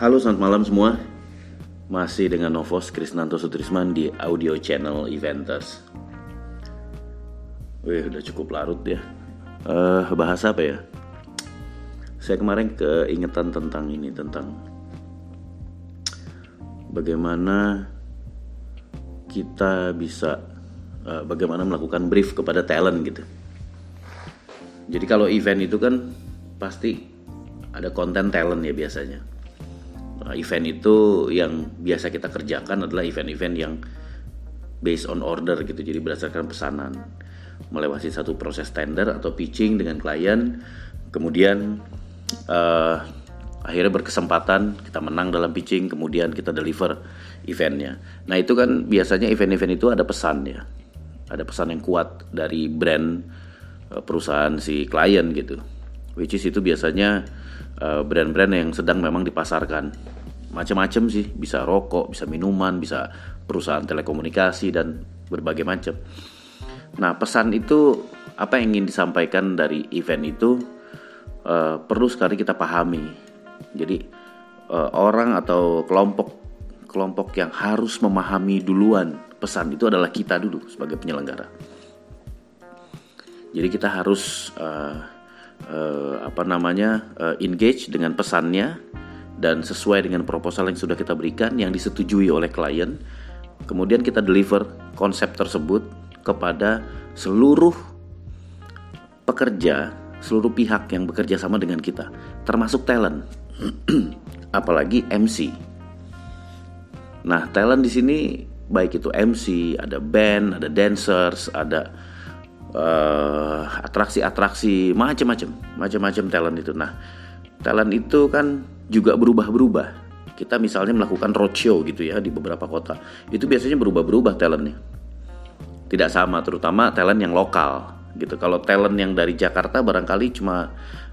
Halo selamat malam semua. Masih dengan Novos Krisnanto Sutrisman di audio channel Eventus Wih udah cukup larut ya. Uh, Bahasa apa ya? Saya kemarin keingetan tentang ini Tentang Bagaimana Kita bisa uh, Bagaimana melakukan brief kepada talent gitu. Jadi kalau event itu kan Pasti ada konten talent ya biasanya event itu yang biasa kita kerjakan adalah event-event yang based on order gitu. Jadi berdasarkan pesanan. Melewati satu proses tender atau pitching dengan klien kemudian uh, akhirnya berkesempatan kita menang dalam pitching kemudian kita deliver eventnya. Nah itu kan biasanya event-event itu ada pesan ya. Ada pesan yang kuat dari brand uh, perusahaan si klien gitu which is itu biasanya Eh, brand-brand yang sedang memang dipasarkan. Macam-macam sih bisa rokok bisa minuman bisa perusahaan telekomunikasi dan berbagai macam nah pesan itu apa yang ingin disampaikan dari event itu uh, perlu sekali kita pahami. Jadi uh, orang atau kelompok kelompok yang harus memahami duluan pesan itu adalah kita dulu sebagai penyelenggara. Jadi kita harus uh, uh, apa namanya uh, engage dengan pesannya dan sesuai dengan proposal yang sudah kita berikan yang disetujui oleh klien. Kemudian kita deliver konsep tersebut kepada seluruh pekerja, seluruh pihak yang bekerja sama dengan kita, termasuk talent. Apalagi MC. Nah, talent di sini baik itu MC, ada band, ada dancers, ada uh, atraksi-atraksi macam-macam, macam-macam talent itu. Nah, talent itu kan juga berubah-berubah. Kita misalnya melakukan roadshow gitu ya di beberapa kota. Itu biasanya berubah-berubah talentnya. Tidak sama, terutama talent yang lokal gitu. Kalau talent yang dari Jakarta barangkali cuma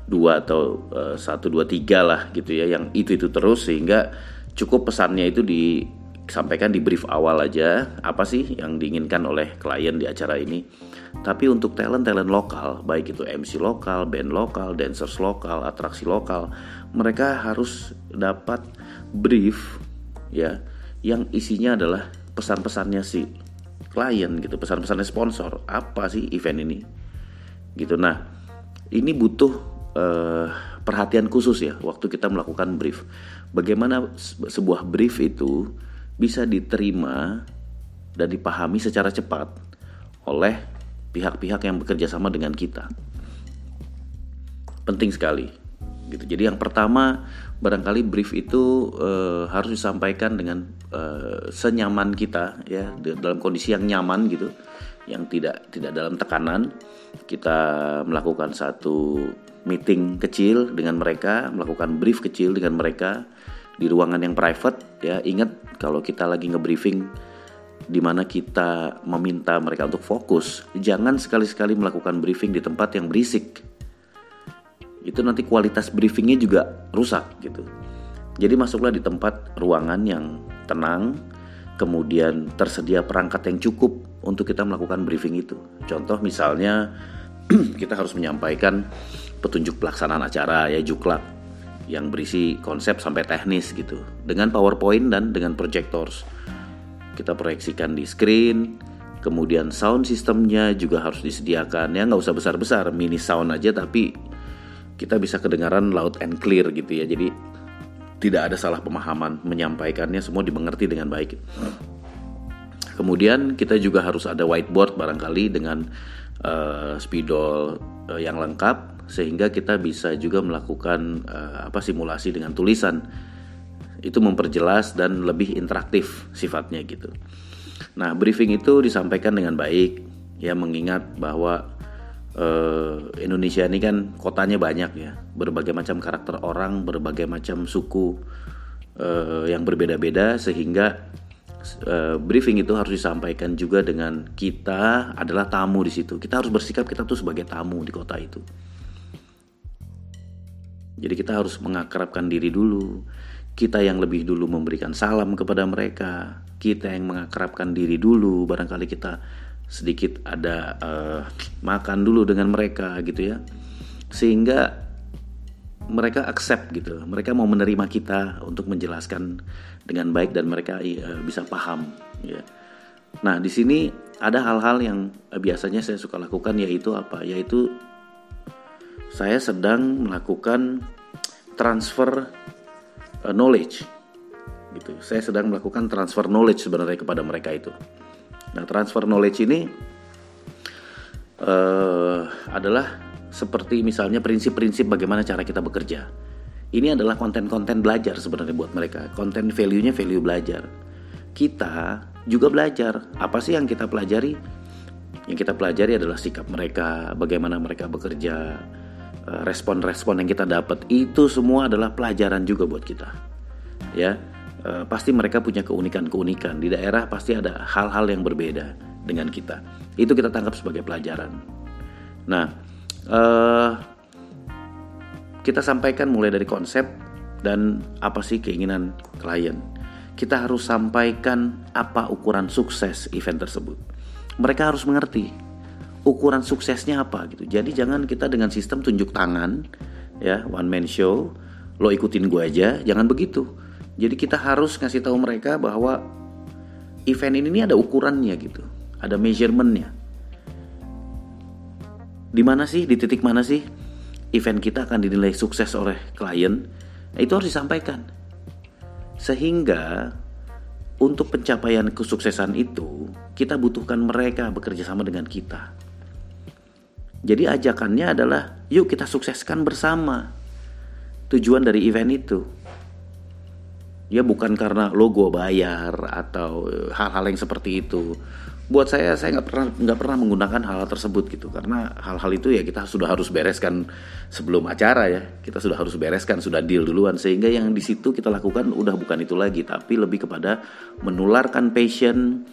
dua atau uh, satu dua tiga lah gitu ya, yang itu itu terus sehingga cukup pesannya itu disampaikan di brief awal aja apa sih yang diinginkan oleh klien di acara ini tapi untuk talent-talent lokal, baik itu MC lokal, band lokal, dancers lokal, atraksi lokal, mereka harus dapat brief ya yang isinya adalah pesan-pesannya si klien gitu, pesan-pesannya sponsor. Apa sih event ini? Gitu. Nah, ini butuh uh, perhatian khusus ya waktu kita melakukan brief. Bagaimana sebuah brief itu bisa diterima dan dipahami secara cepat oleh pihak-pihak yang bekerja sama dengan kita. Penting sekali. Gitu. Jadi yang pertama barangkali brief itu uh, harus disampaikan dengan uh, senyaman kita ya dalam kondisi yang nyaman gitu, yang tidak tidak dalam tekanan. Kita melakukan satu meeting kecil dengan mereka, melakukan brief kecil dengan mereka di ruangan yang private ya. Ingat kalau kita lagi ngebriefing di mana kita meminta mereka untuk fokus, jangan sekali-sekali melakukan briefing di tempat yang berisik. Itu nanti kualitas briefingnya juga rusak gitu. Jadi masuklah di tempat ruangan yang tenang, kemudian tersedia perangkat yang cukup untuk kita melakukan briefing itu. Contoh misalnya kita harus menyampaikan petunjuk pelaksanaan acara ya juklak yang berisi konsep sampai teknis gitu dengan PowerPoint dan dengan projectors kita proyeksikan di screen. Kemudian sound sistemnya juga harus disediakan. Ya nggak usah besar-besar mini sound aja tapi kita bisa kedengaran loud and clear gitu ya. Jadi tidak ada salah pemahaman menyampaikannya semua dimengerti dengan baik. Kemudian kita juga harus ada whiteboard barangkali dengan uh, spidol uh, yang lengkap sehingga kita bisa juga melakukan uh, apa simulasi dengan tulisan itu memperjelas dan lebih interaktif sifatnya gitu. Nah, briefing itu disampaikan dengan baik ya mengingat bahwa uh, Indonesia ini kan kotanya banyak ya, berbagai macam karakter orang, berbagai macam suku uh, yang berbeda-beda sehingga uh, briefing itu harus disampaikan juga dengan kita adalah tamu di situ. Kita harus bersikap kita tuh sebagai tamu di kota itu. Jadi kita harus mengakrabkan diri dulu kita yang lebih dulu memberikan salam kepada mereka, kita yang mengakrabkan diri dulu, barangkali kita sedikit ada uh, makan dulu dengan mereka gitu ya, sehingga mereka accept gitu mereka mau menerima kita untuk menjelaskan dengan baik dan mereka uh, bisa paham ya. Nah di sini ada hal-hal yang uh, biasanya saya suka lakukan yaitu apa? Yaitu saya sedang melakukan transfer uh, knowledge gitu saya sedang melakukan transfer knowledge sebenarnya kepada mereka itu nah transfer knowledge ini uh, adalah seperti misalnya prinsip-prinsip bagaimana cara kita bekerja. Ini adalah konten-konten belajar sebenarnya buat mereka. Konten value-nya value belajar. Kita juga belajar. Apa sih yang kita pelajari? Yang kita pelajari adalah sikap mereka, bagaimana mereka bekerja, respon-respon yang kita dapat. Itu semua adalah pelajaran juga buat kita. Ya, eh, pasti mereka punya keunikan-keunikan. Di daerah pasti ada hal-hal yang berbeda dengan kita. Itu kita tangkap sebagai pelajaran. Nah, uh, kita sampaikan mulai dari konsep dan apa sih keinginan klien. Kita harus sampaikan apa ukuran sukses event tersebut. Mereka harus mengerti ukuran suksesnya apa gitu. Jadi jangan kita dengan sistem tunjuk tangan ya one man show lo ikutin gue aja jangan begitu jadi kita harus ngasih tahu mereka bahwa event ini ada ukurannya gitu ada measurementnya di mana sih, di titik mana sih event kita akan dinilai sukses oleh klien, nah, itu harus disampaikan. Sehingga untuk pencapaian kesuksesan itu, kita butuhkan mereka bekerja sama dengan kita. Jadi ajakannya adalah, yuk kita sukseskan bersama. Tujuan dari event itu. Ya bukan karena logo bayar atau hal-hal yang seperti itu. Buat saya saya nggak pernah nggak pernah menggunakan hal, hal tersebut gitu. Karena hal-hal itu ya kita sudah harus bereskan sebelum acara ya. Kita sudah harus bereskan sudah deal duluan. Sehingga yang di situ kita lakukan udah bukan itu lagi tapi lebih kepada menularkan passion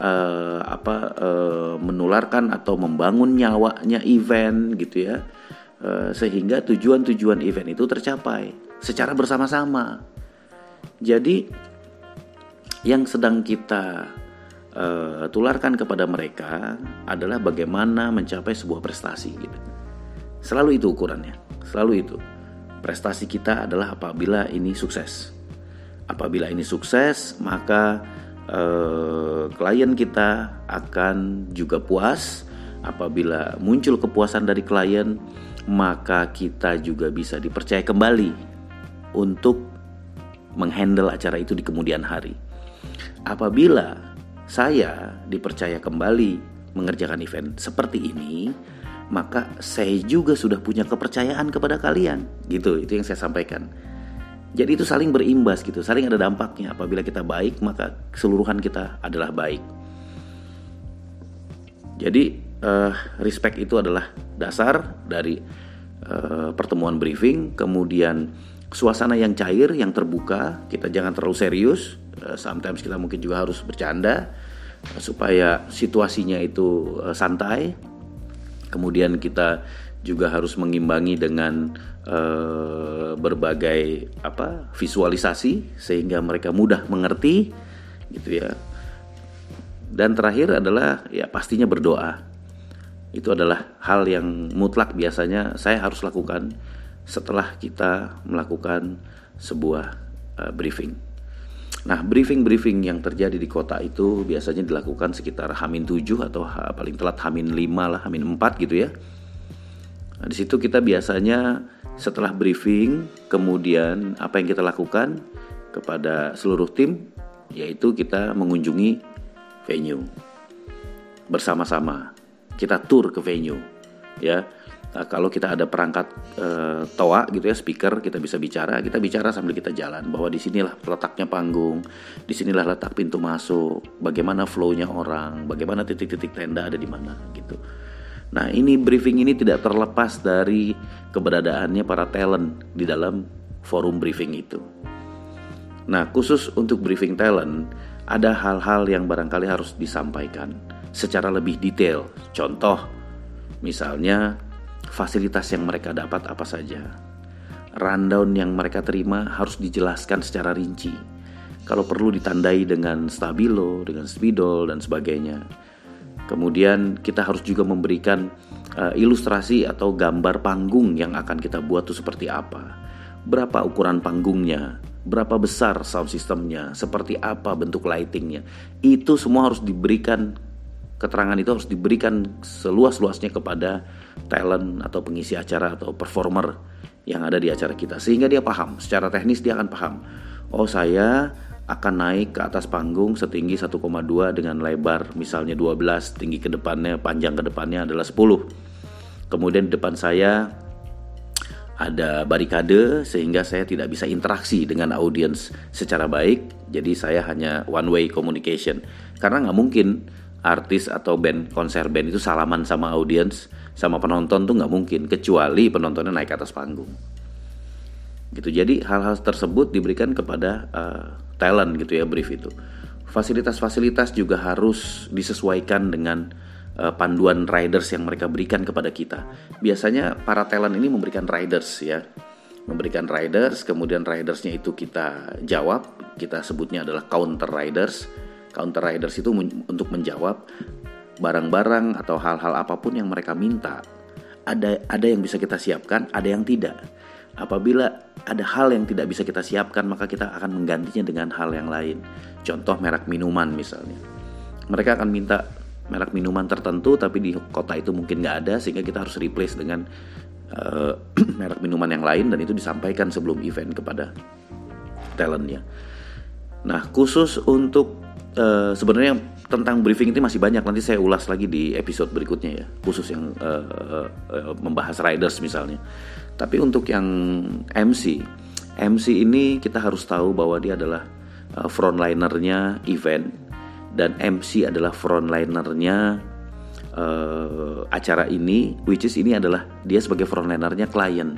uh, apa uh, menularkan atau membangun nyawanya event gitu ya uh, sehingga tujuan-tujuan event itu tercapai secara bersama-sama jadi yang sedang kita uh, tularkan kepada mereka adalah bagaimana mencapai sebuah prestasi gitu. Selalu itu ukurannya, selalu itu. Prestasi kita adalah apabila ini sukses. Apabila ini sukses, maka uh, klien kita akan juga puas. Apabila muncul kepuasan dari klien, maka kita juga bisa dipercaya kembali untuk menghandle acara itu di kemudian hari. Apabila saya dipercaya kembali mengerjakan event seperti ini, maka saya juga sudah punya kepercayaan kepada kalian. Gitu, itu yang saya sampaikan. Jadi itu saling berimbas gitu, saling ada dampaknya. Apabila kita baik, maka keseluruhan kita adalah baik. Jadi uh, respect itu adalah dasar dari uh, pertemuan briefing, kemudian suasana yang cair, yang terbuka, kita jangan terlalu serius, Eh, sometimes kita mungkin juga harus bercanda eh, supaya situasinya itu uh, santai. Kemudian kita juga harus mengimbangi dengan uh, berbagai apa visualisasi sehingga mereka mudah mengerti gitu ya. Dan terakhir adalah ya pastinya berdoa. Itu adalah hal yang mutlak biasanya saya harus lakukan setelah kita melakukan sebuah uh, briefing. Nah, briefing-briefing yang terjadi di kota itu biasanya dilakukan sekitar Hamin 7 atau paling telat Hamin 5 lah, Hamin 4 gitu ya. Nah, di situ kita biasanya setelah briefing, kemudian apa yang kita lakukan kepada seluruh tim yaitu kita mengunjungi venue bersama-sama. Kita tour ke venue ya Nah, kalau kita ada perangkat uh, toa gitu ya speaker kita bisa bicara kita bicara sambil kita jalan bahwa di sinilah letaknya panggung di sinilah letak pintu masuk bagaimana flownya orang bagaimana titik-titik tenda ada di mana gitu nah ini briefing ini tidak terlepas dari keberadaannya para talent di dalam forum briefing itu nah khusus untuk briefing talent ada hal-hal yang barangkali harus disampaikan secara lebih detail contoh misalnya fasilitas yang mereka dapat apa saja. Rundown yang mereka terima harus dijelaskan secara rinci. Kalau perlu ditandai dengan stabilo, dengan spidol dan sebagainya. Kemudian kita harus juga memberikan uh, ilustrasi atau gambar panggung yang akan kita buat itu seperti apa. berapa ukuran panggungnya, berapa besar sound systemnya, seperti apa bentuk lightingnya. Itu semua harus diberikan keterangan itu harus diberikan seluas-luasnya kepada talent atau pengisi acara atau performer yang ada di acara kita sehingga dia paham secara teknis dia akan paham oh saya akan naik ke atas panggung setinggi 1,2 dengan lebar misalnya 12 tinggi ke depannya panjang ke depannya adalah 10 kemudian di depan saya ada barikade sehingga saya tidak bisa interaksi dengan audiens secara baik. Jadi saya hanya one way communication. Karena nggak mungkin artis atau band konser band itu salaman sama audiens sama penonton tuh nggak mungkin kecuali penontonnya naik ke atas panggung gitu. Jadi hal-hal tersebut diberikan kepada uh, talent gitu ya brief itu. Fasilitas-fasilitas juga harus disesuaikan dengan uh, panduan riders yang mereka berikan kepada kita. Biasanya para talent ini memberikan riders ya. Memberikan riders kemudian ridersnya itu kita jawab. Kita sebutnya adalah counter riders. Counter riders itu untuk menjawab barang-barang atau hal-hal apa pun yang mereka minta. Ada ada yang bisa kita siapkan ada yang tidak Apabila ada hal yang tidak bisa kita siapkan, maka kita akan menggantinya dengan hal yang lain. Contoh merek minuman misalnya. Mereka akan minta merek minuman tertentu, tapi di kota itu mungkin nggak ada, sehingga kita harus replace dengan uh, merek minuman yang lain, dan itu disampaikan sebelum event kepada talentnya. Nah, khusus untuk uh, sebenarnya tentang briefing itu masih banyak nanti saya ulas lagi di episode berikutnya ya khusus yang uh, uh, membahas riders misalnya tapi untuk yang MC, MC ini kita harus tahu bahwa dia adalah uh, frontlinernya event dan MC adalah frontlinernya uh, acara ini, which is ini adalah dia sebagai frontlinernya klien.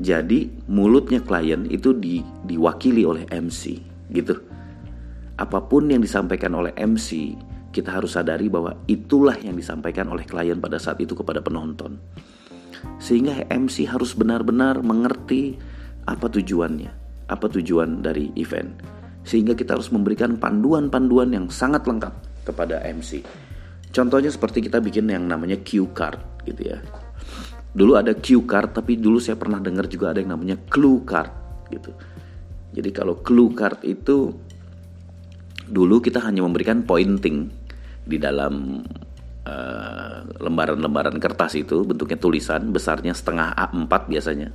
Jadi mulutnya klien itu di, diwakili oleh MC, gitu. Apa pun yang disampaikan oleh MC, kita harus sadari bahwa itulah yang disampaikan oleh klien pada saat itu kepada penonton sehingga MC harus benar-benar mengerti apa tujuannya, apa tujuan dari event. Sehingga kita harus memberikan panduan-panduan yang sangat lengkap kepada MC. Contohnya seperti kita bikin yang namanya cue card gitu ya. Dulu ada cue card tapi dulu saya pernah dengar juga ada yang namanya clue card gitu. Jadi kalau clue card itu dulu kita hanya memberikan pointing di dalam lembaran-lembaran uh, kertas itu bentuknya tulisan besarnya setengah A4 biasanya.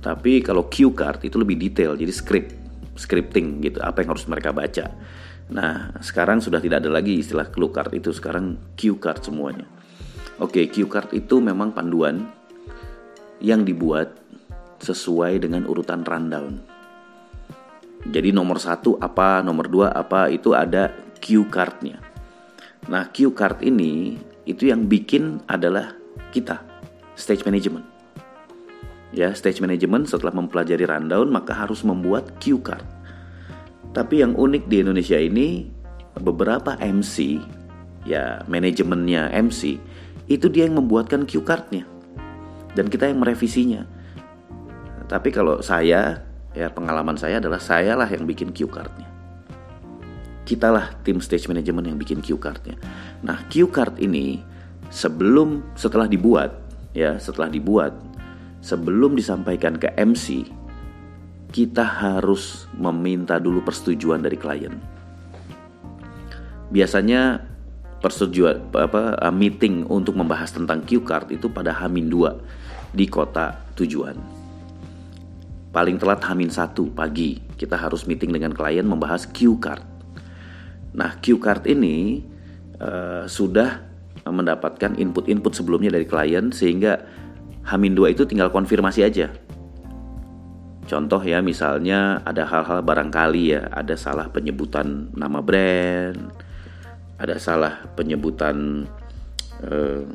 Tapi kalau cue card itu lebih detail jadi script, scripting gitu apa yang harus mereka baca. Nah, sekarang sudah tidak ada lagi istilah clue card itu sekarang cue card semuanya. Oke, cue card itu memang panduan yang dibuat sesuai dengan urutan rundown. Jadi nomor satu apa, nomor dua apa itu ada cue cardnya. Nah, cue card ini itu yang bikin adalah kita, stage management. Ya, stage management setelah mempelajari rundown maka harus membuat cue card. Tapi yang unik di Indonesia ini beberapa MC ya manajemennya MC itu dia yang membuatkan cue cardnya dan kita yang merevisinya. Tapi kalau saya ya pengalaman saya adalah sayalah yang bikin cue cardnya kitalah tim stage management yang bikin cue cardnya. Nah, cue card ini sebelum setelah dibuat ya, setelah dibuat sebelum disampaikan ke MC, kita harus meminta dulu persetujuan dari klien. Biasanya persetujuan apa meeting untuk membahas tentang cue card itu pada Hamin 2 di kota tujuan. Paling telat Hamin 1 pagi kita harus meeting dengan klien membahas cue card Nah, Q card ini uh, sudah mendapatkan input-input sebelumnya dari klien sehingga Hamin 2 itu tinggal konfirmasi aja. Contoh ya misalnya ada hal-hal barangkali ya ada salah penyebutan nama brand, ada salah penyebutan uh,